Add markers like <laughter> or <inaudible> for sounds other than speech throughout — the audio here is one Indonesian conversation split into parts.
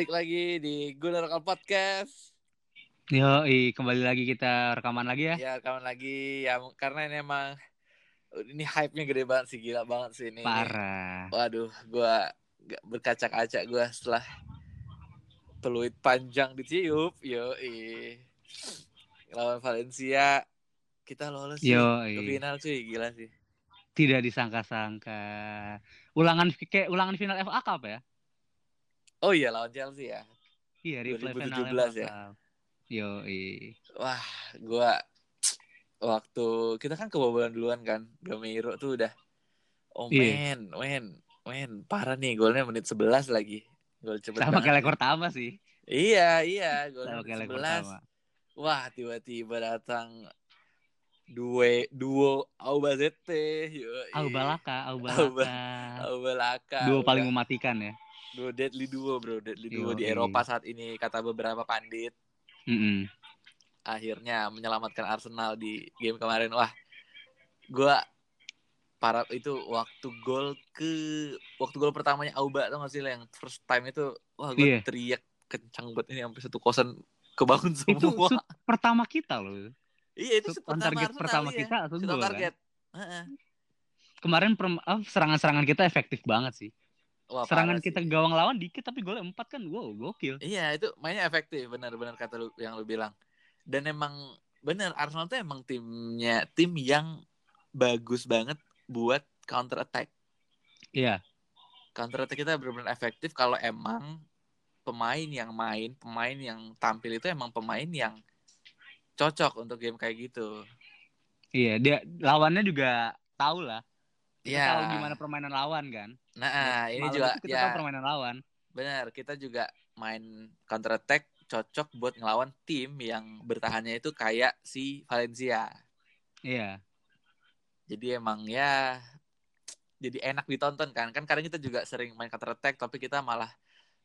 Balik lagi di Guna Rekal Podcast. Yo, kembali lagi kita rekaman lagi ya. Ya, rekaman lagi ya karena ini emang ini hype-nya gede banget sih, gila banget sih ini. Parah. Waduh, gua gak berkaca-kaca gua setelah peluit panjang ditiup. Yo, lawan Valencia kita lolos Yo, ke final cuy, gila sih. Tidak disangka-sangka. Ulangan kayak ulangan final FA Cup ya? Oh iya lawan Chelsea ya. Iya, replay 2017 final ya. Yo, Wah, gua waktu kita kan kebobolan duluan kan. Gameiro tuh udah Oh men, men, men, parah nih golnya menit 11 lagi. Gol cepet sama kayak pertama sih. Iya, iya, gol menit kayak rekor 11. pertama. Wah, tiba-tiba datang duo duo Aubazete. Aubalaka, Auba- Aubalaka. Aubalaka. Dua paling mematikan ya. Duo deadly duo, Bro. Deadly duo di Yoi. Eropa saat ini kata beberapa pandit. Mm-mm. akhirnya menyelamatkan Arsenal di game kemarin. Wah, gua para itu waktu gol ke waktu gol pertamanya Auba tuh nggak sih yang first time itu wah gue Iya. teriak kencang banget ini sampai satu kosan kebangun Itu semua. shoot pertama kita loh. iya itu shoot shoot target pertama iya. kita atau Shoot kan? target. Heeh. Kemarin perm- ah, serangan-serangan kita efektif banget sih. Wah, Serangan kita gawang lawan dikit tapi golnya empat kan wow gokil. Iya itu mainnya efektif benar-benar kata lu yang lu bilang. Dan emang benar Arsenal tuh emang timnya tim yang bagus banget buat counter attack. Iya. counter attack kita benar-benar efektif kalau emang pemain yang main, pemain yang tampil itu emang pemain yang cocok untuk game kayak gitu. Iya, dia lawannya juga tahu lah. Iya. tahu gimana permainan lawan kan. Nah, ini Malam juga itu kita ya tahu permainan lawan. benar, kita juga main counter attack cocok buat ngelawan tim yang bertahannya itu kayak si Valencia. Iya. Jadi emang ya jadi enak ditonton kan. Kan kadang kita juga sering main counter attack tapi kita malah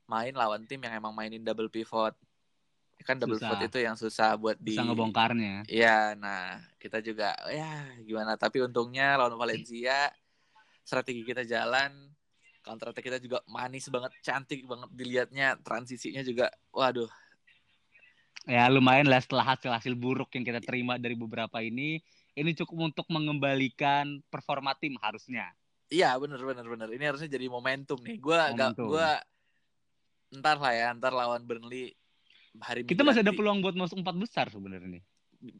main lawan tim yang emang mainin double pivot. Kan double Susah. pivot itu yang susah buat di Bisa ngebongkarnya. Iya, nah kita juga ya gimana tapi untungnya lawan Valencia strategi kita jalan, counter attack kita juga manis banget, cantik banget dilihatnya, transisinya juga waduh. Ya lumayan lah setelah hasil-hasil buruk yang kita terima dari beberapa ini, ini cukup untuk mengembalikan performa tim harusnya. Iya, bener bener bener. Ini harusnya jadi momentum nih. Gua gak gua ntar lah ya, ntar lawan Burnley hari Kita masih ada peluang buat masuk empat besar sebenarnya.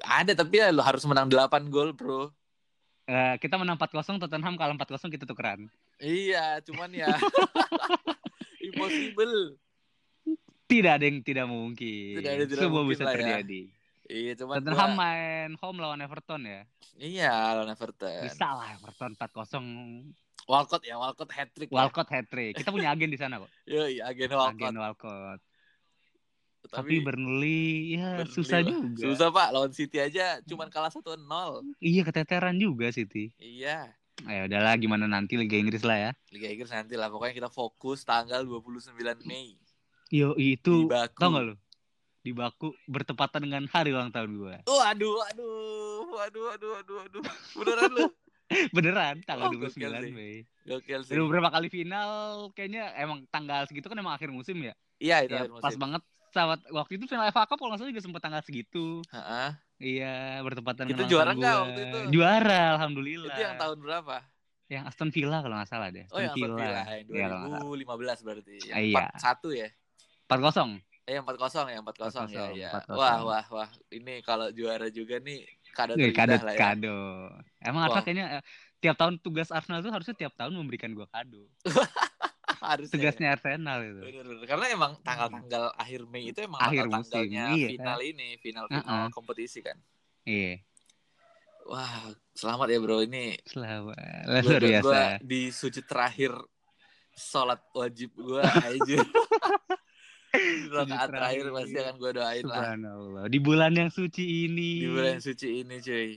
Ada tapi ya lo harus menang 8 gol, Bro. Eh, kita menang 4-0, Tottenham kalah 4-0 kita tukeran. Iya, cuman ya <laughs> impossible. Tidak ada yang tidak mungkin. Tidak ada yang tidak Semua mungkin bisa ya. terjadi. Iya, cuman Tottenham gua, main home lawan Everton ya. iya lawan Everton. Bisa lah Everton 4-0 Walcott ya, Walcott hat trick. Walcott hat trick. Kita punya agen di sana kok. Ya. <laughs> Yoi, agen Walcott. Agen Walcott. Tapi, Tapi Burnley ya Burnley susah lah. juga. Susah Pak, lawan City aja cuman kalah 1-0. Iya keteteran juga City. Iya. Ayo udahlah gimana nanti Liga Inggris lah ya. Liga Inggris nanti lah pokoknya kita fokus tanggal 29 Mei Yo itu tau gak lu? Di Baku bertepatan dengan hari ulang tahun gue. Waduh, aduh, waduh, waduh, waduh, waduh. Beneran lu? <laughs> Beneran tanggal Oh, gokil 29 sih. Mei. Gokil sih. Udah beberapa kali final kayaknya emang tanggal segitu kan emang akhir musim ya. Iya, itu Ya, akhir pas musim. banget saat waktu itu final FA Cup kalau nggak salah juga sempat tanggal segitu. Heeh. Iya, bertepatan dengan juara ulang tahun nggak gua. waktu itu? Juara, alhamdulillah. Itu yang tahun berapa? Yang Aston Villa kalau nggak salah deh. Oh, yang Aston Villa yang Iya, nggak salah. 2015 berarti. Yang Ah, iya. 4-1 ya? 4-0. Eh, yang 4-0 ya, 4-0 ya, 4-0, ya. 4-0. Wah, wah, wah. Ini kalau juara juga nih kado Iya, kado terindah lah ya. kado. Emang. Arsenal kayaknya eh, tiap tahun tugas Arsenal tuh harusnya tiap tahun memberikan gua kado. <laughs> Harusnya. ya. Tugasnya Arsenal itu. Bener-bener. Karena emang tanggal-tanggal akhir Mei itu emang Akhir musim, iya. final ini, final-final Uh-uh. kompetisi kan. Iya, Wah, selamat ya bro. Ini selamat. gua, Luar gua biasa. di sujud terakhir sholat wajib gue <laughs> aja. <laughs> Rakaat terakhir pasti akan gue doain lah. Subhanallah. Di bulan yang suci ini. Di bulan suci ini cuy.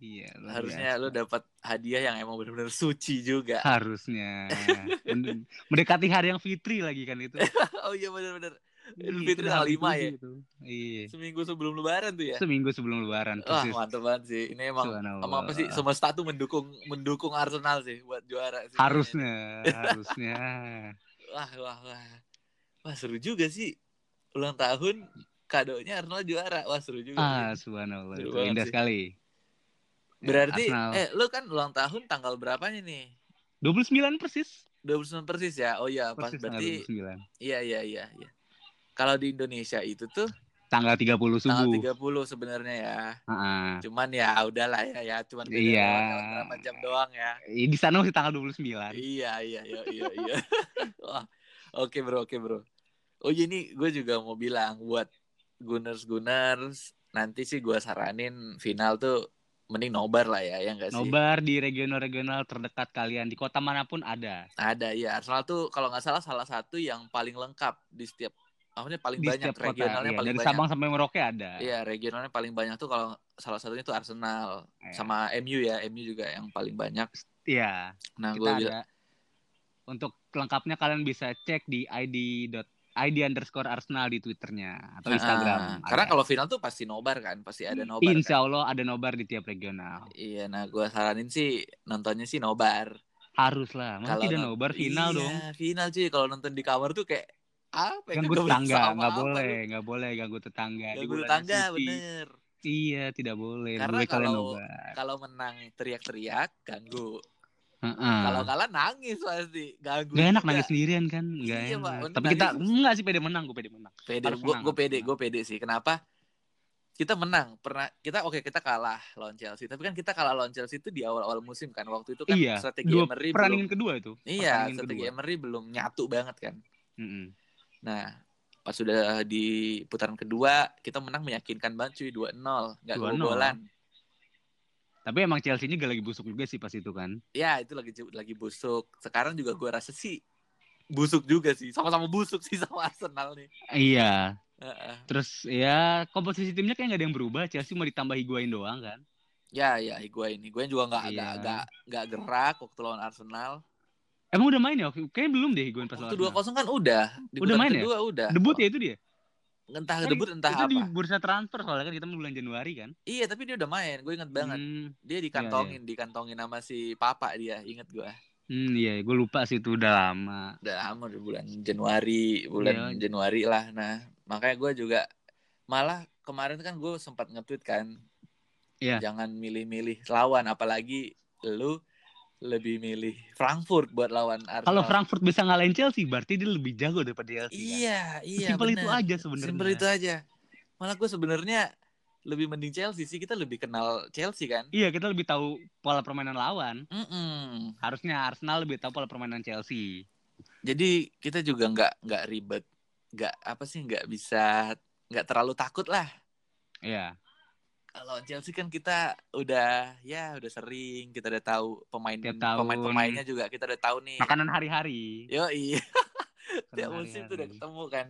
Iya, Harusnya biasa. lu dapat hadiah yang emang benar-benar suci juga. <laughs> harusnya Men- mendekati hari yang fitri lagi kan itu. <laughs> oh iya benar-benar. Idul Iya, Fitri itu tanggal 5 ya. Iya. Seminggu sebelum lebaran tuh ya. Seminggu sebelum lebaran Wah, persis. mantap banget sih. Ini emang emang apa sih semesta tuh mendukung mendukung Arsenal sih buat juara sih. Harusnya, harusnya. wah wah wah wah seru juga sih ulang tahun kadonya Arsenal juara wah seru juga Ah, subhanallah. Seru Itu indah sih. sekali. berarti Arsenal. eh lu kan ulang tahun tanggal berapanya nih 29 persis. 29 persis ya oh iya pas Persis tanggal berarti 29. iya iya iya iya kalau di Indonesia itu tuh Tanggal 30 tanggal subuh. 30 sebenarnya ya Heeh. cuman ya udahlah ya ya cuman beda Iya. berapa jam doang ya Di sana masih tanggal 29. Iya iya iya iya iya. <laughs> Wah, oke bro oke bro. Oh iya nih gue juga mau bilang buat Gunners Gunners nanti sih gue saranin final tuh mending nobar lah ya ya enggak sih. Nobar di regional-regional terdekat kalian di kota mana pun ada. Ada ya Arsenal tuh kalau nggak salah salah satu yang paling lengkap di setiap maksudnya paling Di banyak kota. regionalnya Iya, paling dari banyak. Sabang sampai Merauke ada. Iya regionalnya paling banyak tuh kalau salah satunya tuh Arsenal Iya. sama MU ya MU juga yang paling banyak. Iya. Nah gue bilang. Untuk lengkapnya kalian bisa cek di id id underscore Arsenal di twitternya atau Instagram. Nah, karena kalau final tuh pasti nobar kan pasti ada nobar. kan. Insya Allah ada nobar di tiap regional. Iya, nah gue saranin sih nontonnya sih nobar. Harus lah. Masa Kalau tidak nobar final iya, dong. final cuy. Kalau nonton di kamar tuh kayak apa? ya, Ganggu tetangga, nggak boleh, nggak boleh ganggu tetangga. Ganggu tetangga bener. Iya, tidak boleh. Karena kalau-. Kalau menang teriak-teriak ganggu. Heeh. Kalau kalah nangis pasti ganggu. Gak enak juga. nangis sendirian kan, gak Iya, Pak. enak. Untuk Tapi kita nangis- enggak sih pede menang, gue pede menang. Pede, gue gue pede, gue pede sih. Kenapa? Kita menang, pernah kita oke kita kalah lawan Chelsea. Tapi kan kita kalah lawan Chelsea itu di awal-awal musim kan. Waktu itu kan iya, strategi dua Emery belum kedua itu. Iya, strategi kedua. Emery belum nyatu banget kan. Mm-mm. Nah, pas sudah di putaran kedua, kita menang meyakinkan banget cuy 2-0, nggak 2-0. kebobolan. Tapi emang Chelsea ini gak lagi busuk juga sih pas itu kan. Ya, itu lagi lagi busuk. Sekarang juga gua rasa sih busuk juga sih. Sama-sama busuk sih <laughs> sama Arsenal nih. Iya. Heeh. Terus ya komposisi timnya kayak gak ada yang berubah. Chelsea mau ditambah Higuain doang kan. Ya, ya, Higuain. Gue juga nggak Iya. nggak nggak gerak waktu lawan Arsenal. Emang udah main ya? Kayaknya belum deh Higuain pas Waktu lawan Arsenal. 2-0 kan udah. Di Udah main ya? kedua udah. Debut ya itu dia? Entah Kan debut entah itu apa. di bursa transfer soalnya kan kita mau bulan Januari kan. Iya, tapi dia udah main. Gue inget banget. Hmm, Dia dikantongin, dikantongin sama si Papa dia. Inget gue. hmm, iya, gue lupa sih itu udah lama. udah lama udah bulan Januari bulan Iya. Januari lah nah makanya gue juga malah kemarin kan gue sempat nge-tweet kan Iya. jangan milih-milih lawan apalagi lu lebih milih Frankfurt buat lawan Arsenal Kalau Frankfurt bisa ngalahin Chelsea, berarti dia lebih jago daripada Chelsea. kan? iya iya Simpel itu aja sebenarnya. simpel itu aja malah gue sebenarnya lebih mending Chelsea sih kita lebih kenal Chelsea kan Iya, kita lebih tahu pola permainan lawan. Mm-mm. Harusnya Arsenal lebih tahu pola permainan Chelsea. jadi kita juga nggak nggak ribet nggak apa sih nggak bisa nggak terlalu takut lah Iya. Kalau Chelsea kan kita udah ya udah sering kita udah tahu pemain pemain pemainnya juga kita udah tahu nih Makanan hari-hari. yo iya <laughs> tiap musim tuh udah ketemu kan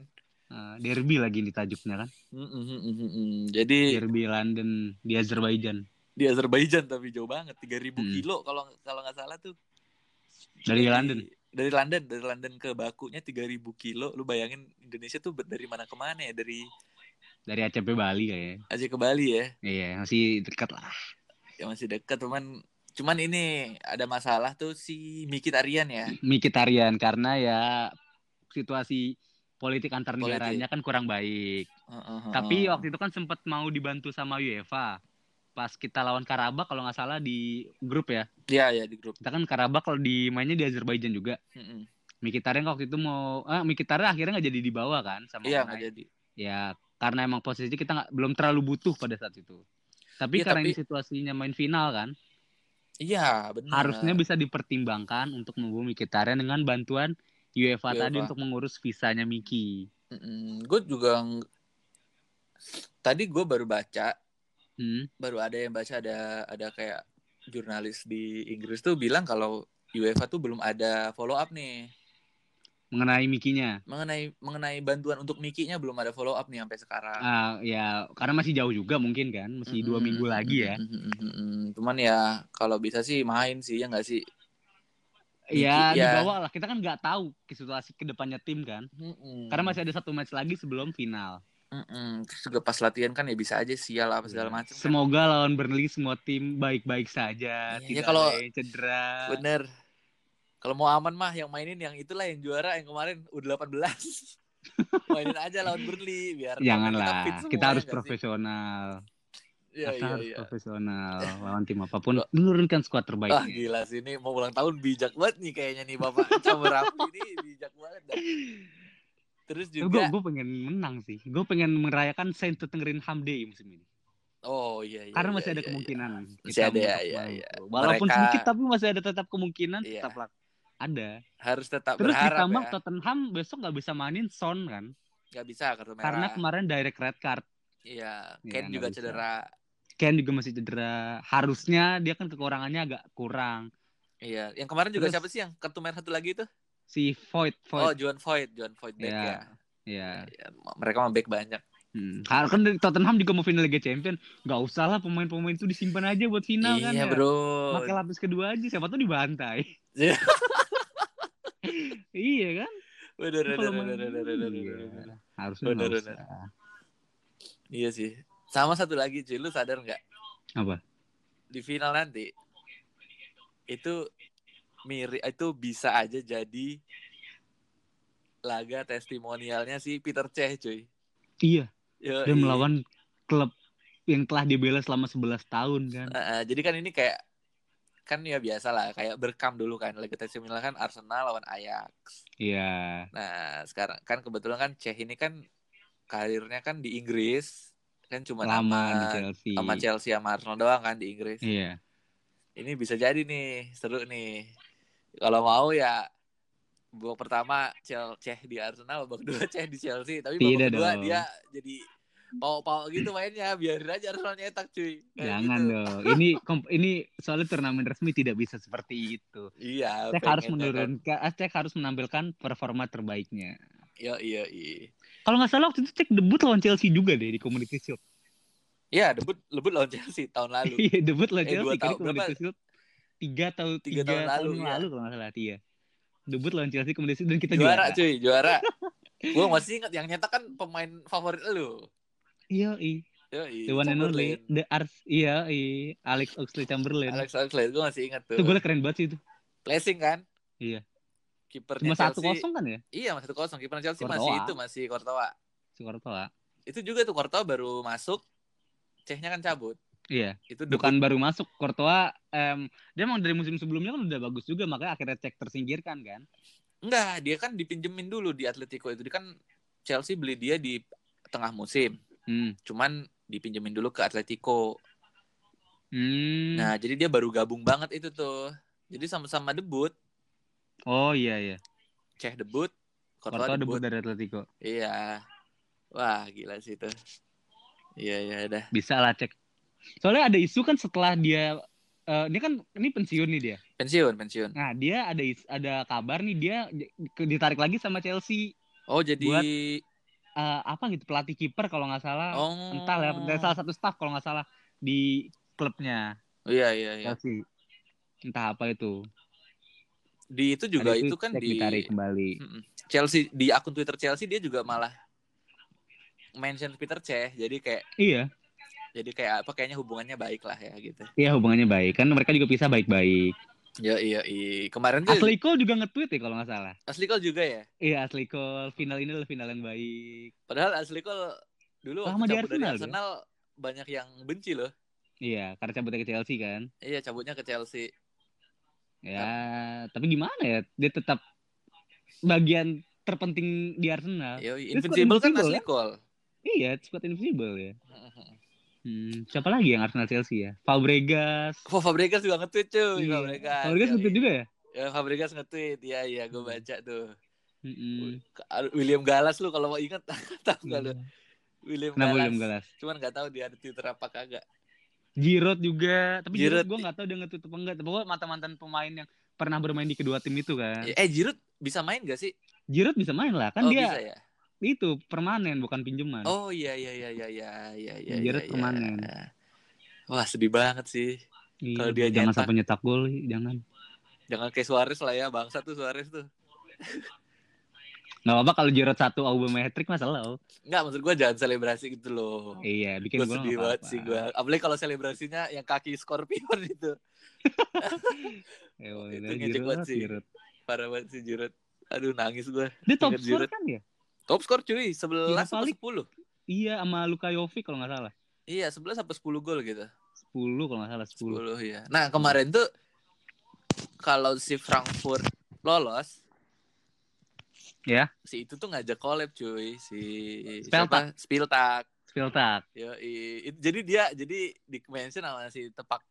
Eh, derby lagi di tajuknya kan. Mm, mm, mm, mm, mm. jadi Derby London di Azerbaijan. di Azerbaijan tapi jauh banget 3000 Hmm. kilo kalau kalau nggak salah tuh Dari Jadi, London? dari London dari London ke Bakunya 3000 kilo lu bayangin Indonesia tuh dari mana ke mana ya dari Dari ACP Bali kayaknya. Aceh ke Bali ya Iya, masih dekat lah. ya masih dekat cuman cuman ini ada masalah tuh si Mikitarian ya Mikitarian karena ya situasi politik antar Politik. negaranya kan kurang baik. Heeh, Tapi heeh. waktu itu kan sempat mau dibantu sama UEFA. Pas kita lawan Karabak kalau nggak salah di grup ya. Iya ya di grup Kita kan Karabak kalau di mainnya di Azerbaijan juga. Mm-mm. Mikitarian waktu itu mau ah Mikitarian akhirnya nggak jadi dibawa kan sama iya nggak jadi Ya karena emang posisi kita nggak belum terlalu butuh pada saat itu. Tapi Iya, karena tapi- ini situasinya main final kan, iya benar harusnya bisa dipertimbangkan untuk membawa Mikitarian dengan bantuan UEFA, tadi untuk mengurus visanya Miki. gue juga tadi gue baru baca Hmm. baru ada yang baca ada ada kayak jurnalis di Inggris tuh bilang kalau UEFA tuh belum ada follow up nih Mengenai Mikinya, mengenai mengenai bantuan untuk Mikinya belum ada follow up nih sampai sekarang. Ah, ya karena masih jauh juga mungkin kan, masih dua Mm-mm, minggu lagi ya. mm-mm, mm-mm. Cuman ya kalau bisa sih main sih ya nggak sih. Ya, Miki, ya. dibawa lah. Kita kan nggak tahu situasi ke depannya tim kan. Mm-mm. Karena masih ada satu match lagi sebelum final. Mm-mm. Terus juga pas latihan kan ya bisa aja sial apa segala macam. kan. Semoga lawan Burnley semua tim baik-baik saja, Iya, tidak ya kalau- cedera. Bener. Kalau mau aman mah yang mainin yang itulah yang juara yang kemarin U18. <laughs> mainin aja lawan Burnley biar Janganlah, kita ya harus sih? profesional. Iya kita iya harus iya. profesional <laughs> lawan tim apa pun. Menurunkan skuad Wah terbaiknya. gila sih ini mau ulang tahun bijak banget nih kayaknya nih Bapak Camer ini bijak banget dah. Terus juga gue pengen menang sih. Gue pengen merayakan Saint Tottenham Day musim ini. Oh iya iya. Karena iya, masih ada iya, kemungkinan. Masih kita ada ya, iya, iya. Walaupun Mereka- sedikit tapi masih ada tetap kemungkinan Iya. tetap lah ada. iya. Harus tetap Terus berharap ditambah ya. Tottenham besok nggak bisa mainin Son kan? Gak bisa kartu merah. Karena kemarin direct red card. Iya, Iya, Ken nggak juga bisa. cedera. Ken juga masih cedera. Harusnya dia kan kekurangannya agak kurang. Iya, yang kemarin juga Terus- siapa sih yang kartu merah satu lagi itu? Si Void, Oh, Void. John Voigt, John Voigt back Iya. ya. Iya. Iya, mereka mah back banyak. Hmm. Kan dari Tottenham juga mau final Liga Champion. Gak usah lah pemain-pemain itu disimpan aja buat final kan iya, ya. Bro. Pakai lapis kedua aja. Siapa tuh dibantai. <laughs> Iya. iya kan? Bener, bener, bener, bener, bener, bener, iya. bener. Harusnya Bener. Iya sih. Sama satu lagi cuy, lu sadar nggak? Apa? Di final nanti itu mirip itu bisa aja jadi laga testimonialnya si Peter Cech cuy. Iya. Yo, Dia melawan klub yang telah dibela selama 11 tahun kan. jadi kan ini kayak kan ya biasa lah kayak berkam dulu kan laga testimonial kan Arsenal lawan Ajax. Iya. Nah sekarang kan kebetulan kan Cech ini kan karirnya kan di Inggris kan cuma Lama sama di Chelsea. sama Chelsea sama Arsenal doang kan di Inggris. Iya. Ini bisa jadi nih seru nih. Kalau mau ya babak pertama Cech di Arsenal, babak kedua Cech di Chelsea. Tapi babak kedua dong. dia jadi pau-pau gitu mainnya. Biarin aja Arsenal nyetak cuy. Kayak Jangan gitu. dong. Ini ini soalnya turnamen resmi tidak bisa seperti itu. Iya. Cek harus kan. menurunkan, Cek harus menampilkan performa terbaiknya. Iya iya iya. Kalau nggak salah waktu itu Cek debut lawan Chelsea juga deh di Community Shield. Iya debut debut lawan Chelsea tahun lalu. <laughs> Iya debut lawan Eh, Chelsea kan tahun- Community Shield. Tiga atau Tiga tiga, tahun tahun, lalu, yang iya. lalu kalau nggak salah iya. Debut lawan Chelsea Community Shield dan kita juara juara. cuy juara. <laughs> Gue masih ingat yang nyetak kan pemain favorit lu. Iya, iya. Yo, The one and only, the Ars, iya, iya, Alex Oxlade Chamberlain. Alex Oxlade gue masih ingat tuh. Itu golnya keren banget sih itu. Placing kan? Iya. Kipernya Cuma satu kosong kan ya? Iya masih satu kosong. Kipernya Chelsea Courtois. masih itu masih Courtois. Si Courtois. Itu juga tuh Courtois baru masuk. Cehnya kan cabut. Iya. Itu debut. Bukan baru masuk Courtois, em, dia emang dari musim sebelumnya kan udah bagus juga makanya akhirnya cek tersingkirkan kan. Enggak, dia kan dipinjemin dulu di Atletico itu. Dia kan Chelsea beli dia di tengah musim. Hmm. Cuman dipinjemin dulu ke Atletico. Hmm. Nah, jadi dia baru gabung banget itu tuh. Jadi sama-sama debut. Oh iya iya. Ceh debut. Courtois Courtois debut. debut dari Atletico. Iya. Wah, gila sih itu. Iya, iya, udah. Bisa lah cek. Soalnya ada isu kan setelah dia eh, ini kan ini pensiun nih dia. Pensiun, pensiun. Nah, dia ada is- ada kabar nih dia ditarik lagi sama Chelsea Oh, jadi Buat- Eh, apa gitu pelatih kiper kalau nggak salah. Oh. Entah lah dari salah satu staff kalau nggak salah di klubnya Iya, iya, iya. Chelsea. Entah apa itu. Di itu juga Ada itu kan di ditarik kembali. Chelsea di akun Twitter Chelsea dia juga malah mention Peter Cech. Jadi kayak Iya, jadi kayak apa kayaknya hubungannya baik lah ya gitu. iya hubungannya baik. Kan mereka juga bisa baik-baik. Ya iya iya. Kemarin tuh Asli Cole juga nge-tweet ya kalau nggak salah. Asli Cole juga ya. Iya, Asli Cole final ini adalah final yang baik. Padahal Asli Cole dulu Sama waktu di cabut dari Arsenal, Arsenal banyak yang benci loh. Iya, karena cabutnya ke Chelsea kan. Iya cabutnya ke Chelsea. Ya, tapi gimana ya? Dia tetap bagian terpenting di Arsenal. Yo, squad invincible kan invincible, Asli Cole. Iya, squad invisible ya. Hmm, siapa lagi yang Arsenal Chelsea ya? Fabregas. Oh, Fabregas juga nge-tweet cuy, Iya. Fabregas. Fabregas Ya, nge-tweet juga ya? Ya, Fabregas nge-tweet. Iya, iya, gue baca tuh. Mm-mm. William Gallas lu kalau mau ingat <laughs> tahu nggak lu? William Kenapa Gallas. William Gallas? Cuman nggak tahu dia ada Twitter apa kagak. Giroud juga, tapi Giroud, Giroud. gue nggak tahu dia nge-tweet apa enggak. Pokoknya mantan-mantan pemain yang pernah bermain di kedua tim itu kan. Eh, Giroud bisa main gak sih? Giroud bisa main lah, kan oh, dia bisa ya. Itu permanen bukan pinjaman. Oh iya iya iya iya iya iya iya. Giroud iya, permanen. iya. Wah, sedih banget sih. Iya, kalau dia jangan nyetak. sampai nyetak gol, jangan. Jangan kayak Suarez lah ya, bangsa tuh Suarez tuh. Nggak apa-apa kalau Giroud satu Aubameyang hat-trick masa lo. Enggak, maksud gua jangan selebrasi gitu loh. Iya, bikin Gue sedih nggak banget apa-apa. sih gue. Apalagi kalau selebrasinya yang kaki scorpion itu. <laughs> Eh, Itu ngejek banget sih. Parah banget si Giroud. Aduh nangis gue. Dia top score kan ya? Top skor cuy, 11 Europa apa League. 10? Iya sama Luka Jovic kalau nggak salah. Iya, 11 apa 10 gol gitu. 10 kalau nggak salah 10. 10 ya. Nah, kemarin tuh kalau si Frankfurt lolos, Ya. si itu tuh ngajak collab cuy, si Spiltak. siapa? Spiltak. Spiltak. Yo, jadi dia jadi di mention sama si Tepak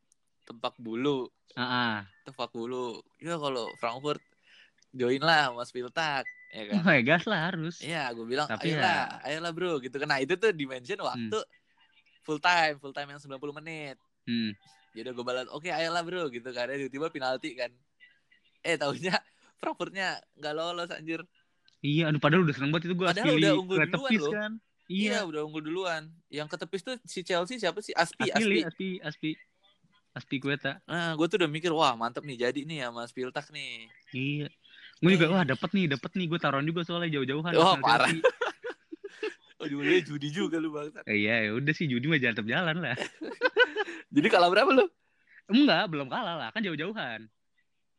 Tepak Bulu, Heeh. Tepak Bulu. Ya kalau Frankfurt join lah sama Spiltak, ya kan? Oh, ya gas lah harus. Iya, gue bilang Tapi ya- ayolah, ayolah bro gitu kan. Nah, itu tuh dimension waktu full time, full time yang 90 menit. Hmm. Jadi gue balas, oke ayolah bro gitu kan. Tiba-tiba penalti kan. Eh taunya <laughs> Frankfurtnya nggak lolos anjir. Iya, aduh padahal udah seneng banget itu gua Padahal udah unggul duluan loh. kan. Iya. Iya. udah unggul duluan. Yang ketepis tuh si Chelsea siapa sih? Aspi, Aspili, Aspi. Aspi, Aspi. Aspi Kueta. Nah, gue tuh udah mikir, wah mantep nih jadi nih sama Spiltak nih. Iya. Gue juga wah dapat nih, dapat nih gue taruhan juga soalnya jauh-jauhan. Wah, Arsenal parah. <laughs> Oh, judi judi juga lu bangsat. Eh, Iya, ya udah sih judi mah tetap jalan lah. <laughs> Jadi kalah berapa lu? Enggak, belum kalah lah, kan jauh-jauhan.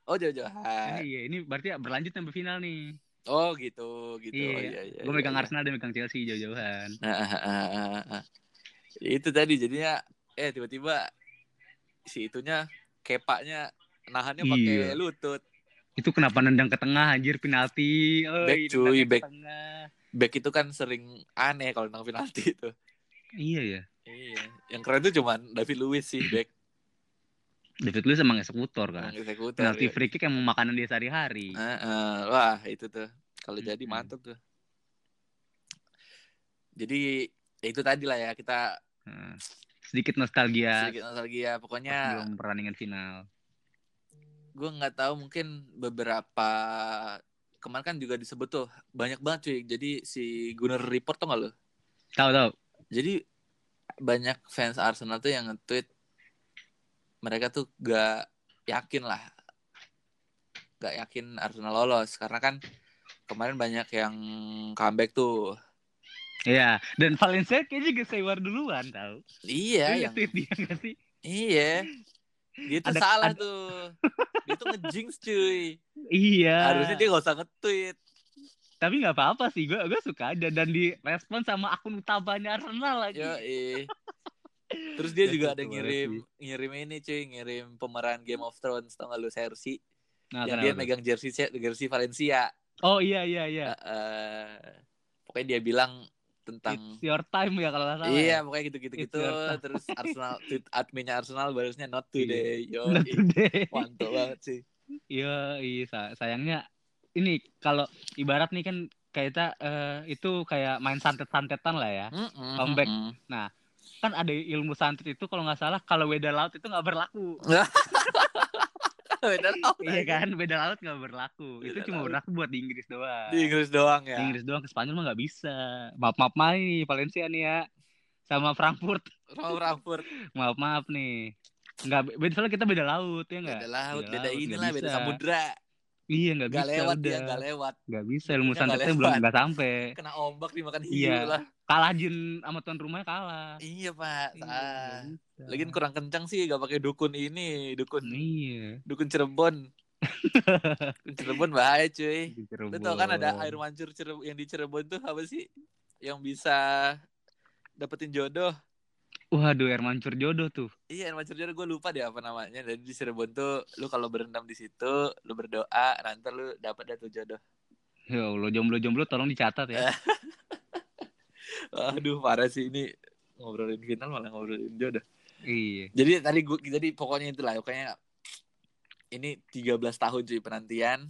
Oh, jauh-jauhan. Iya, ini berarti berlanjut sampai final nih. Oh, gitu, gitu. Iya. Oh, iya, iya, gue iya, megang iya. Arsenal, dia megang Chelsea jauh-jauhan. Ah, ah, ah. itu tadi jadinya eh tiba-tiba si itunya kepaknya nahannya pakai Iya. lutut. Itu kenapa nendang ke tengah anjir penalti. Oh, Back, cuy, back. Tengah. Back itu kan sering aneh kalau nang penalti itu. Iya ya. Iya, yang keren tuh cuman David Luiz sih back David Luiz emang eksekutor kan. yang eksekutor. Penalti ya. free kick emang makanan dia sehari-hari. Ah, ah. wah, itu tuh. Kalau jadi Mm-mm. mantep tuh. Jadi ya itu tadi lah ya kita Nah, sedikit nostalgia sedikit nostalgia. Pokoknya belum pertandingan final. Gue nggak tahu mungkin beberapa kemarin kan juga disebut tuh banyak banget cuy jadi si Gunnar Report tuh nggak lo Tahu tahu. jadi banyak fans Arsenal tuh yang nge-tweet mereka tuh gak yakin lah gak yakin Arsenal lolos karena kan kemarin banyak yang comeback tuh Iya, dan Valencia kayaknya juga sewar duluan tahu. iya Lu yang dia sih? iya dia tuh Ada- salah ada- tuh. Dia tuh ngejinx cuy. Iya. harusnya dia gak usah nge-tweet. Tapi nggak apa-apa sih, gue gue suka aja dan direspon sama akun utamanya Arsenal lagi. Yo, <laughs> Terus dia Ya, juga ada satu banget ngirim ngirim ini cuy, ngirim pemeran Game of Thrones tau gak lu Cersei Nah, yang dia megang jersey jersey Valencia. Oh iya iya iya. Eh, pokoknya dia bilang tentang It's your time ya kalau nggak salah. iya ya. pokoknya gitu-gitu gitu. Terus Arsenal <laughs> tweet adminnya Arsenal balasnya not Iya. today. Yo, Not today. mantap banget sih. <laughs> Iya, iya sa- sayangnya ini kalau ibarat nih kan kita eh, itu kayak main santet-santetan lah ya. Mm-mm, Comeback. mm-mm. Kan ada ilmu santet itu kalau nggak salah kalau beda laut itu nggak berlaku. <laughs> <laughs> Beda tau, iya kan, beda laut nggak berlaku. itu Beda cuma laut. berlaku buat di Inggris doang. Di Inggris doang ya. Di Inggris doang ke Spanyol mah nggak bisa. Maaf maaf maaf nih Valencia nih ya. Sama Frankfurt. Sama Frankfurt. <laughs> Maaf maaf nih. Nggak beda soalnya kita beda laut ya nggak? Beda laut, beda laut, inilah, nggak beda samudra. Iya nggak Gak bisa lewat udah. dia, gak lewat. Nggak bisa ilmu santetnya belum nggak sampai. <laughs> Kena ombak dimakan hiu Iya. lah. Kalah Jin sama tuan rumahnya kalah. Iya pak. Iya, Ah. Lagian kurang kencang sih, gak pakai dukun ini, dukun Iya. dukun Cirebon. <laughs> dukun Cirebon bahaya cuy. di Lu tau kan ada Cirebon. air mancur Cirebon yang di Cirebon tuh apa sih? Yang bisa dapetin jodoh. Waduh, air mancur jodoh tuh. Iya, air mancur jodoh gue lupa deh apa namanya. Dan di Cirebon tuh lu kalau berendam di situ, lu berdoa, nanti lu dapet dah tuh jodoh. Ya Allah, jomblo-jomblo tolong dicatat ya. <laughs> <laughs> Aduh, parah sih ini ngobrolin final malah ngobrolin jodoh. iya. Jadi tadi gua jadi pokoknya itulah pokoknya ini 13 tahun cuy penantian.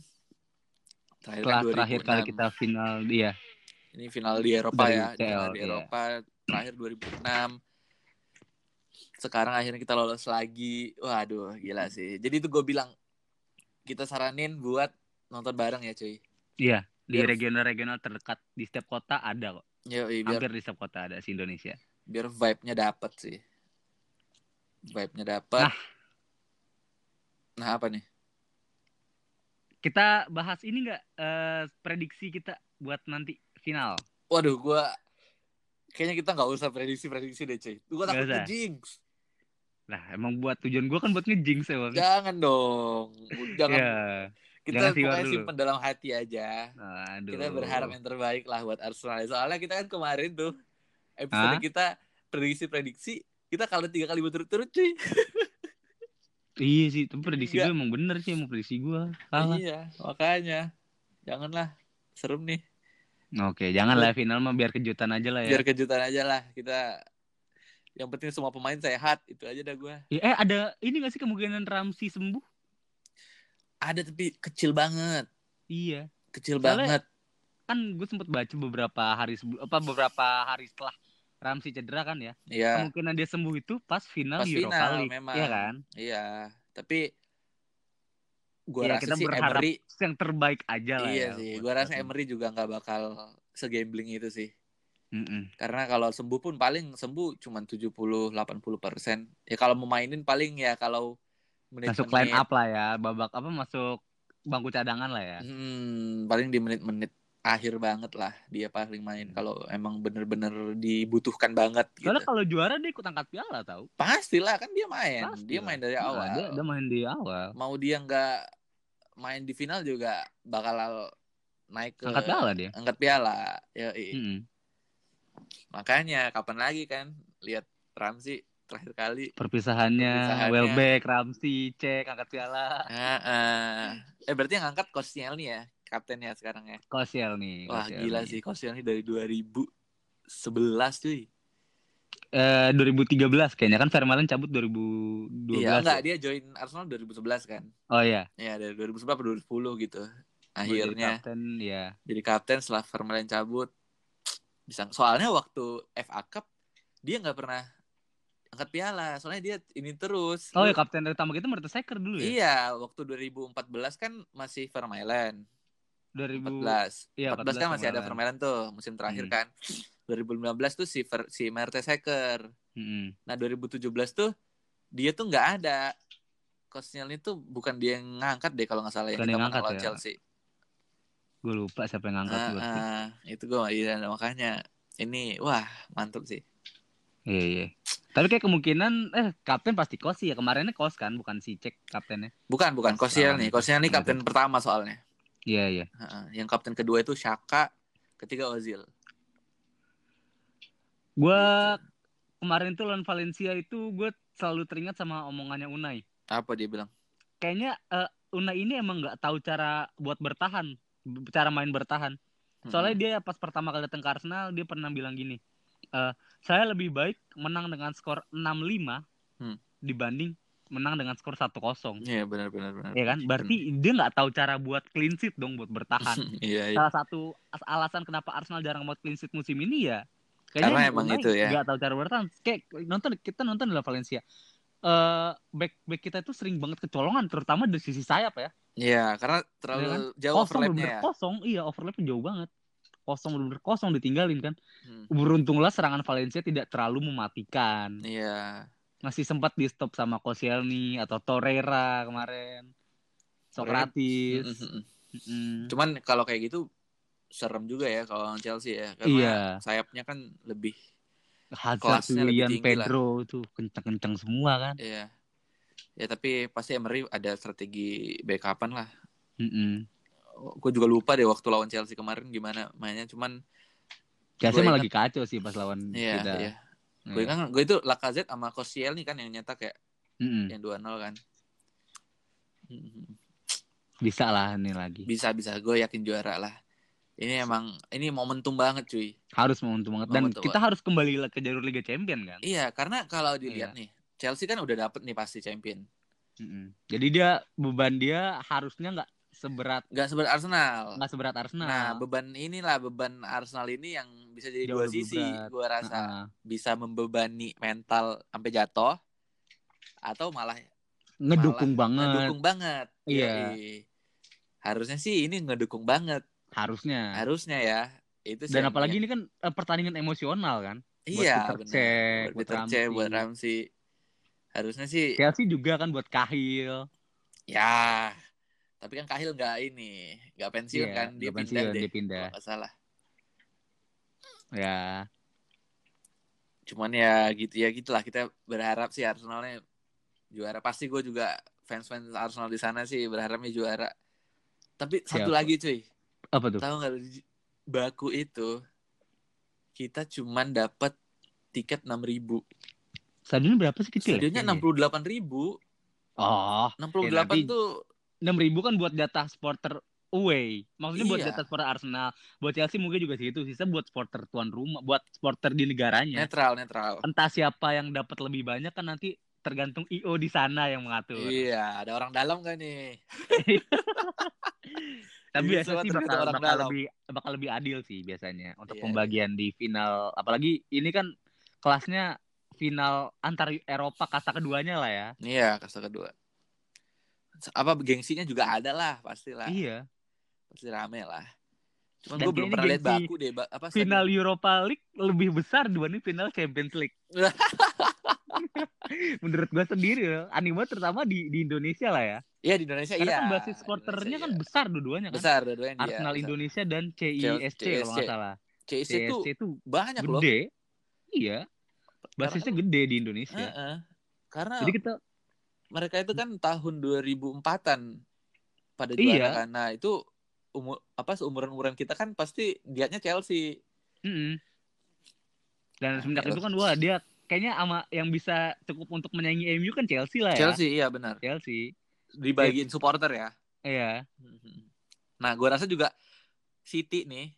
Terakhir Setelah kan terakhir kali 2006. kita final dia. ini final di Eropa Dari ya, di, UCL, di iya. Eropa terakhir 2006. Sekarang akhirnya kita lolos lagi. Waduh, gila sih. Jadi itu gue bilang kita saranin buat nonton bareng ya cuy. Iya, di regional-regional terdekat di setiap kota ada kok. Yo, biar Hampir di setiap kota ada si Indonesia. biar vibe-nya dapet sih. Vibe-nya dapet. Nah. Nah, apa nih? Kita bahas ini nggak eh, prediksi kita buat nanti final. Waduh, gua kayaknya kita nggak usah prediksi-prediksi deh, cuy. Gua Nggak takut usah. jinx. Nah, emang buat tujuan gua kan buat ngejinx emang. Jangan dong. Jangan Ya. Kita pokoknya simpen dalam hati aja. Aduh. Kita berharap yang terbaik lah buat Arsenal. Soalnya kita kan kemarin tuh episode Hah? kita prediksi-prediksi kita kalau tiga kali berturut-turut cuy. <laughs> Iya sih, tapi prediksi gue emang bener sih, emang prediksi gue salah. Iya, makanya janganlah serem nih. Oke, jangan lah final mah biar kejutan aja lah ya. Biar kejutan aja lah kita. Yang penting semua pemain sehat itu aja dah gue. Ya, eh ada ini gak sih kemungkinan Ramsey sembuh? Ada tapi kecil banget, Iya. kecil Soalnya- banget. Kan gue sempat baca beberapa hari apa beberapa hari setelah Ramsey cedera kan ya. Iya, Kemungkinan dia sembuh itu pas final Pas Europa final, League. memang. Iya kan? iya. Tapi gue Iya, rasa kita sih berharap Emery yang terbaik aja lah iya ya. sih. Gue rasa. Emery juga nggak bakal segambling itu sih. Mm-mm. Karena kalau sembuh pun paling sembuh cuma 70-80 persen. Ya kalau mau mainin paling ya kalau menit Masuk line up lah ya, babak apa masuk bangku cadangan lah ya. Hmm, paling di menit-menit akhir banget lah dia paling main kalau emang bener-bener dibutuhkan banget gitu. Soalnya kalau juara dia ikut angkat piala tahu. Pastilah kan dia main, Pasti dia main dari Nah, awal. dia, dia main di awal. Mau dia nggak main di final juga bakal naik ke Angkat piala dia. angkat piala. Ya, Mm-mm. makanya kapan lagi kan lihat Ramsey terakhir kali. Perpisahannya, Perpisahannya. Welbeck, Ramsey, cek angkat piala. Ah, ah. Eh berarti yang angkat Koscielny ya, kaptennya sekarang ya. Kosiel nih. Wah Koscielny. gila sih Koscielny dari 2011 cuy. Eh 2013 kayaknya kan Vermaelen cabut 2012. Iya enggak ya? dia join Arsenal 2011 kan. Oh iya. Ya dari 2011 atau 2010 gitu. Jadi Akhirnya kapten ya. jadi kapten setelah Vermaelen cabut. Bisa soalnya waktu FA Cup dia nggak pernah angkat piala. Soalnya dia ini terus. Oh ya kapten utama kita Mertesacker dulu ya. Iya, waktu 2014 kan masih Vermaelen. 2000 14. Iya, 14 kan masih ada Vermaelen. Tuh musim terakhir Hmm. kan. 2015 tuh si Ver, si Mertesacker. Mm-mm. Nah 2017 tuh dia tuh nggak ada. Koscielny tuh bukan dia yang ngangkat deh kalau nggak salah kita yang menang ngangkat ya. Chelsea. Gue lupa siapa yang ngangkat gua. ah, itu gue iya makanya ini wah mantap sih. Iya iya. Tapi kayak kemungkinan eh kapten pasti kos ya kemarinnya kos kan bukan si cek kaptennya. Bukan bukan Pas Koscielny. lawan- Koscielny kapten pertama soalnya. Iya iya. Yang kapten kedua itu Shaka, ketiga Ozil. Gue Gitu. kemarin tuh lawan Valencia itu gue selalu teringat sama omongannya Unai. Apa dia bilang? Kayaknya eh, Unai ini emang nggak tahu cara buat bertahan, cara main bertahan. Soalnya dia pas pertama kali datang ke Arsenal dia pernah bilang gini, "Eh, saya lebih baik menang dengan skor 6-5 Hmm. dibanding menang dengan skor 1-0. Iya benar benar benar. Ya kan? Berarti dia nggak tahu cara buat clean sheet dong buat bertahan. <laughs> Iya iya. Salah satu as- alasan kenapa Arsenal jarang buat clean sheet musim ini ya Karena kayaknya emang Unai itu ya. nggak tahu cara bertahan. Kayak nonton kita nonton di La Valencia. Eh back back kita itu sering banget kecolongan terutama dari sisi sayap ya. Iya, karena terlalu Iya kan? jauh Kosong overlapnya ya. kosong, iya overlapnya jauh banget. Kosong bener-bener kosong ditinggalin kan. Hmm. Beruntunglah serangan Valencia tidak terlalu mematikan. Iya. Masih sempat di stop sama Koscielny atau Torreira kemarin. Socrates. Mm-mm. Mm-mm. Cuman kalau kayak gitu serem juga ya kalau Chelsea ya. Karena Iya. sayapnya kan lebih Hazard, Willian, tinggi lah. Pedro tuh kenceng-kenceng semua kan. Iya. Ya tapi pasti Emery ada strategi backupan lah. Mm-mm. Gue juga lupa deh waktu lawan Chelsea kemarin gimana mainnya. Cuman Chelsea malah lagi kacau sih pas lawan iya, kita. iya. Iya. Gue kan gue itu Lacazette sama Koscielny kan yang nyetak ya, Mm-mm. yang 2-0 kan. Mm. Bisa lah ini lagi. Bisa bisa gue yakin juara lah. Ini emang ini momentum banget cuy. Harus momentum banget. Dan Momentum kita harus kembali ke jalur Liga Champion kan. Iya, karena kalau dilihat Iya. nih, Chelsea kan udah dapet nih pasti champion. Mm-mm. Jadi dia beban dia harusnya nggak seberat Gak seberat Arsenal. nggak seberat Arsenal. Nah, beban inilah beban Arsenal ini yang bisa jadi Jauh dua sisi. berat. Gue rasa Heeh. bisa membebani mental sampai jatuh atau malah ngedukung banget. ngedukung banget. Iya. Yoi. Harusnya sih ini ngedukung banget. Harusnya. Harusnya ya. Itu sih Dan apalagi yang- ini kan eh, pertandingan emosional kan. buat iya, buat buat Peter Cech, Ramsey. buat Ramsey. Harusnya sih Chelsea juga kan buat Kahil. ya. Tapi kan Kahil nggak ini, nggak pensiun Iya, kan, dia pindah pensiun, deh. dia pindah. Kalau salah. Ya. Cuman ya gitu ya gitulah kita berharap sih Arsenalnya juara. Pasti gue juga fans-fans Arsenal di sana sih berharapnya juara. Tapi satu Siapa? lagi cuy. Apa tuh? Tahu nggak Baku itu kita cuman dapat tiket 6000 Stadionnya berapa sih kecil? ya Stadionnya enam puluh delapan ribu. Oh, Enam puluh Ya, delapan nanti- tuh enam ribu kan buat jatah supporter away. Maksudnya buat Iya. jatah supporter Arsenal. Buat Chelsea mungkin juga segitu. Sisa buat supporter tuan rumah, buat supporter di negaranya. netral netral. Entah siapa yang dapat lebih banyak kan nanti tergantung IO di sana yang mengatur. Iya, ada orang dalam gak nih? <laughs> Tapi biasa semua sih bakal, orang bakal dalam. lebih bakal lebih adil sih biasanya untuk Iya, pembagian di final. Apalagi ini kan kelasnya final antar Eropa kasta keduanya lah ya. Iya, kasta kedua. Apa gengsinya juga ada lah, pastilah. Iya. Pasti rame lah. Cuman gue belum pernah lihat Baku deh, ba- apa Final stadion- Europa League lebih besar dibanding final Champions League. <laughs> <laughs> Menurut gua sendiri anime terutama di di Indonesia lah ya. Iya di Indonesia Karena iya. kan basis supporternya kan iya. besar dua-duanya kan. besar dua-duanya dia. Arsenal besar. Indonesia dan CISC kalau nggak salah. CISC tuh itu banyak loh. gede. Iya. Basisnya gede di Indonesia. Heeh. Karena Jadi kita mereka itu kan tahun 2004-an pada juara Iya. kan. Nah, itu umur apa seumuran-umuran kita kan pasti liatnya Chelsea. Mm-mm. Dan Nah, semenjak itu kan wah dia kayaknya sama yang bisa cukup untuk menyaingi MU kan Chelsea lah ya. Chelsea iya benar. Chelsea. Dibagiin supporter ya. Iya. Nah, gua rasa juga City nih,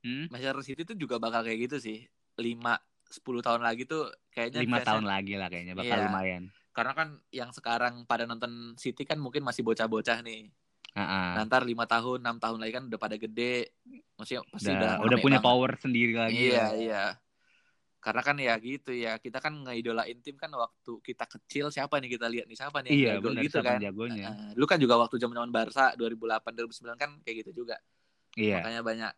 Hmm. Manchester City tuh juga bakal kayak gitu sih. 5 10 tahun lagi tuh kayaknya Lima fansnya- tahun lagi lah kayaknya bakal Iya. lumayan. Karena kan yang sekarang pada nonton City kan mungkin masih bocah-bocah nih. Heeh. Nah, ntar 5 tahun, 6 tahun lagi kan udah pada gede. Maksudnya pasti udah udah, udah punya banget. power sendiri lagi. Iya, ya. iya. Karena kan ya gitu ya, kita kan ngeidolain tim kan waktu kita kecil siapa nih kita lihat nih siapa nih yang Iya, jago gitu kan. jagonya. Nah, lu kan juga waktu zaman-zaman Barca 2008 2009 kan kayak gitu juga. Iya. Makanya banyak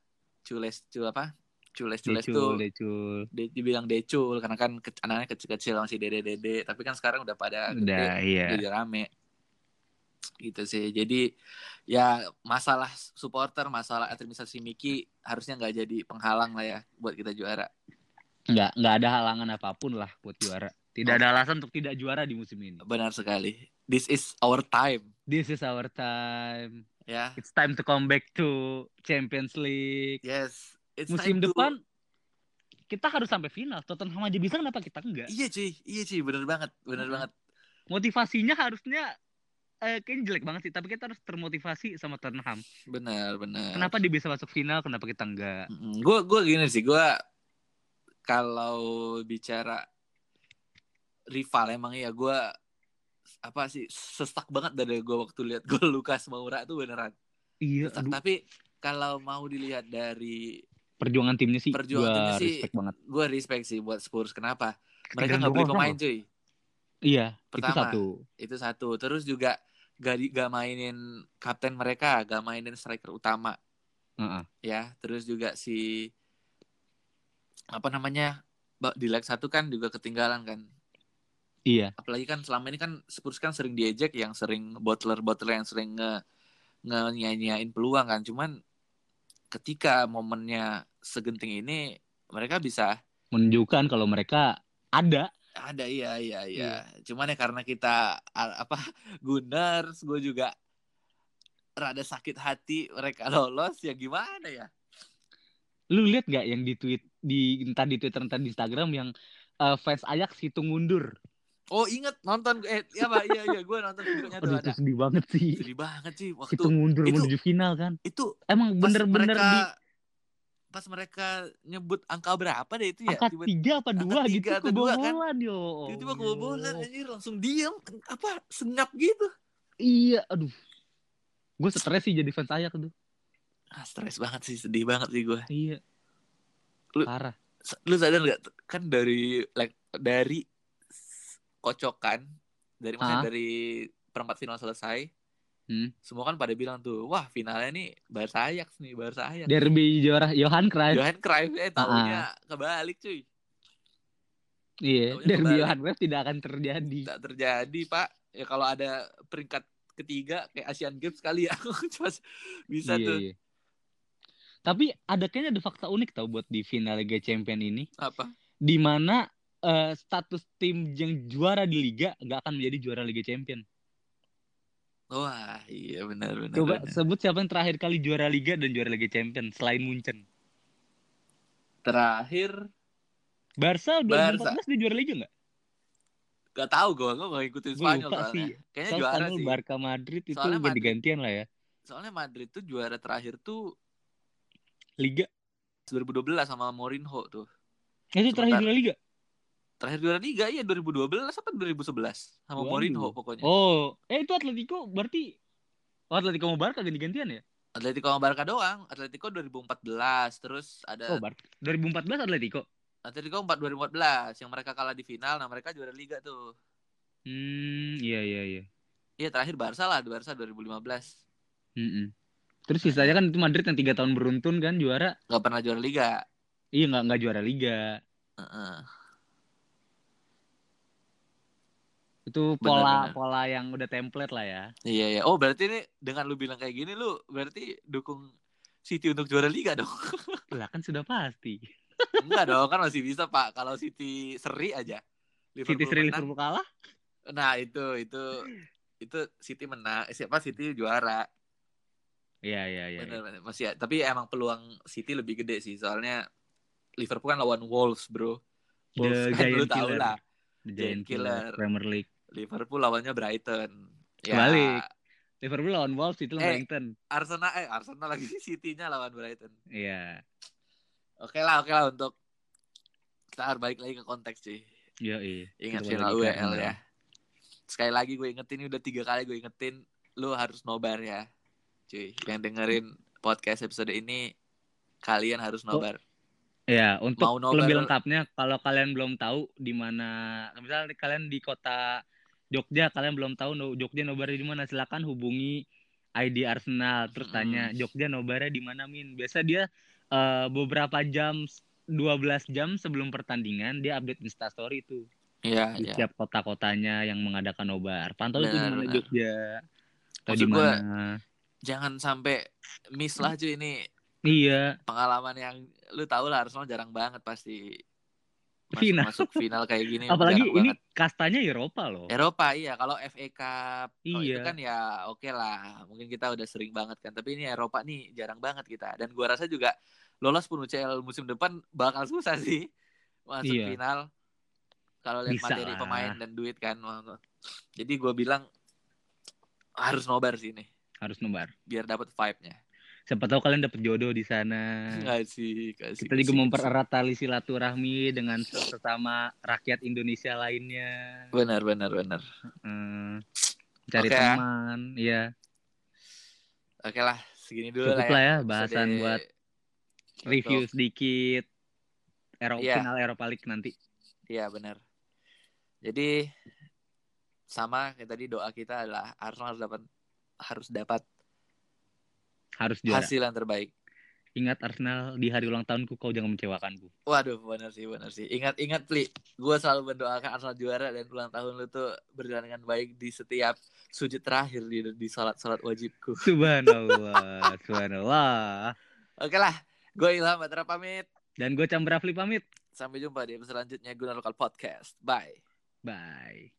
cules cul apa? Cules-cules Decul, tuh decul. di- dibilang decul karena kan ke- anaknya kecil-kecil masih dede-dede, tapi kan sekarang udah pada gede, Udah, iya. jadi rame. Gitu sih. Jadi ya masalah supporter, masalah administrasi Miki harusnya nggak jadi penghalang lah ya buat kita juara. Nggak, nggak ada halangan apa pun lah buat juara. Tidak Oh. ada alasan untuk tidak juara di musim ini. Benar sekali. This is our time, This is our time. ya. It's time to come back to Champions League. Yes. It's musim time to- depan kita harus sampai final. Tottenham aja bisa kenapa kita enggak? Iya cuy, iya cuy, bener banget, bener Mm-mm. banget. Motivasinya harusnya eh, kayaknya jelek banget sih, tapi kita harus termotivasi sama Tottenham. Bener, bener. Kenapa dia bisa masuk final, kenapa kita enggak? Gue gue gini sih, gue kalau bicara rival emang ya gue apa sih sesak banget dari gue waktu lihat gol <laughs> Lukas Moura tuh beneran Iya, sesak. aduh, Tapi kalau mau dilihat dari perjuangan timnya sih Perjuangan gua timnya sih respect banget. gue respect sih buat Spurs. Kenapa? Mereka nggak beli 2-0 pemain cuy. Iya, itu Pertama. satu. Itu satu. Terus juga gak, di, gak mainin kapten mereka, gak mainin striker utama. Heeh. ya terus juga si apa namanya di leg satu kan juga ketinggalan kan Iya, apalagi kan selama ini kan Spurs kan sering diejek yang sering bottler bottler yang sering nge nge peluang kan cuman ketika momennya segenting ini mereka bisa menunjukkan kalau mereka ada. ada iya iya iya cuman ya karena kita apa <laughs> Gunners gue juga rada sakit hati mereka lolos ya gimana ya Lu lihat gak yang di tweet di entah di Twitter entah di Instagram yang eh, fans Ajax hitung mundur. Oh inget nonton eh ya pak iya iya gue nonton <laughs> videonya tuh Aduh, ada itu sedih banget sih. sedih banget sih waktu Hitung mundur itu- menuju final kan. itu Emang bener-bener mereka di pas mereka nyebut angka berapa deh itu ya angka tiba tiga apa angka dua tiga gitu atau dua kan? kebobolan yo. tiba kebobolan anjir langsung diem apa senyap gitu Iya, aduh. Gue stres sih jadi fans Ajax tuh. ah, stres banget sih sedih banget sih gue Iya. Lu- Parah. lu sadar nggak kan dari like, dari kocokan dari maksudnya dari perempat final selesai Hmm. semua kan pada bilang tuh wah finalnya nih Barca Ajax nih Barca Ajax Derby juara Johan Cruyff. Johan Cruyff eh tahunya kebalik cuy Iya, Taunya Derby kebalik. Johan Cruyff tidak akan terjadi. tidak terjadi pak ya kalau ada peringkat ketiga kayak Asian Games kali ya <laughs> cuma bisa Iya, tuh iya. Tapi ada kayaknya ada fakta unik tau buat di final Liga Champion ini, apa di mana eh, status tim yang juara di liga nggak akan menjadi juara Liga Champion. Wah, iya benar benar. Coba benar. sebut siapa yang terakhir kali juara Liga dan juara Liga Champions selain Munchen. Terakhir Barca 2014 Barca. dia juara Liga nggak? gak tahu gue, gue gak ngikutin Spanyol lupa soalnya. sih. Kayaknya Soal juara Spanyol, sih. Barca Madrid itu Soalnya ganti-gantian lah ya. Soalnya Madrid tuh juara terakhir tuh Liga. 2012 sama Mourinho tuh. Itu terakhir juara Liga. Terakhir juara Liga iya 2012 apa 2011 sama Waduh. Mourinho pokoknya. Oh, eh itu Atletico berarti Oh, Atletico mau Barca ganti-gantian ya? Atletico sama Barca doang. Atletico 2014, terus ada Oh, Barca. 2014 Atletico. Atletico 4 2014 yang mereka kalah di final, nah mereka juara liga tuh. Hmm, iya iya iya. Iya terakhir Barca lah, Barca 2015. Mm-mm. Terus sisanya kan itu Madrid yang tiga tahun beruntun kan juara. Gak pernah juara liga. Iya nggak nggak juara Liga. Heeh. Itu pola benar. pola yang udah template lah ya. Iya iya. Oh berarti ini dengan lu bilang kayak gini lu berarti dukung City untuk juara liga dong? <laughs> Lah kan sudah pasti. Enggak dong, kan masih bisa Pak kalau City seri aja. City seri menang. Liverpool kalah. Nah itu itu itu City menang, siapa City juara. Iya iya iya. Bener, bener. Masih tapi emang peluang City lebih gede sih soalnya Liverpool kan lawan Wolves bro. The Wolves kan lu tahu lah. The Giant Giant Killer Killer. Premier League. Liverpool lawannya Brighton. Ya, Kebalik. Liverpool lawan Wolves itu Eh. Brighton. Arsenal eh Arsenal lagi <laughs> City-nya lawan Brighton. Iya. Oke lah, oke lah untuk kita harus balik lagi ke konteks cuy. Iya iya. Ingat Kita final balik ke UEL ya. Sekali lagi gue ingetin ini udah tiga kali gue ingetin lu harus nobar ya. Cuy, yang dengerin podcast episode ini kalian harus nobar. Iya, untuk Mau nobar- lebih lengkapnya kalau kalian belum tahu di mana misalnya kalian di kota Jogja, kalian belum tahu no, Jogja nobarnya di mana, silakan hubungi ID Arsenal terus tanya Jogja nobarnya di mana Min. Biasa dia eh, beberapa jam 12 jam sebelum pertandingan dia update Insta story itu Iya, di iya. setiap kota-kotanya yang mengadakan nobar. Pantau itu di mana. Jogja. Atau di mana. Jangan sampai miss lah cuy ini Iya, pengalaman yang lu tahu lah Arsenal jarang banget pasti masuk, Final. masuk final kayak gini. apalagi ini banget. kastanya Eropa loh. Eropa iya kalau FA Cup kalau itu Iya. kan ya oke lah mungkin kita udah sering banget kan tapi ini Eropa nih jarang banget kita dan gua rasa juga lolos pun UCL musim depan bakal susah sih <laughs> masuk Iya. final kalau lihat Bisa materi lah. pemain dan duit kan jadi gua bilang harus nobar sih ini Harus nobar. biar dapat vibe-nya Siapa tahu kalian dapat jodoh di sana. nggak sih kasih Kita juga mempererat tali silaturahmi dengan sesama rakyat Indonesia lainnya. benar benar benar Hmm, cari Oke ya. teman, ya. oke lah segini dulu Cukup lah ya ya bahasan Episode buat Review sedikit Eropa Iya. final Eropa League nanti. Iya benar. Jadi sama kayak tadi doa kita adalah Arsenal harus dapat harus dapat Harus juara. hasil yang terbaik. Ingat Arsenal di hari ulang tahunku kau jangan mengecewakanku. Waduh, benar sih, benar sih. Ingat-ingat, Pli. Gue selalu mendoakan Arsenal juara dan ulang tahun lu tuh berjalan dengan baik di setiap sujud terakhir di di salat-salat wajibku. <laughs> Subhanallah, subhanallah. Oke lah, gue Ilham Batra pamit. Dan gue Chandra Rafli pamit. Sampai jumpa di episode selanjutnya Guna Lokal Podcast. Bye. Bye.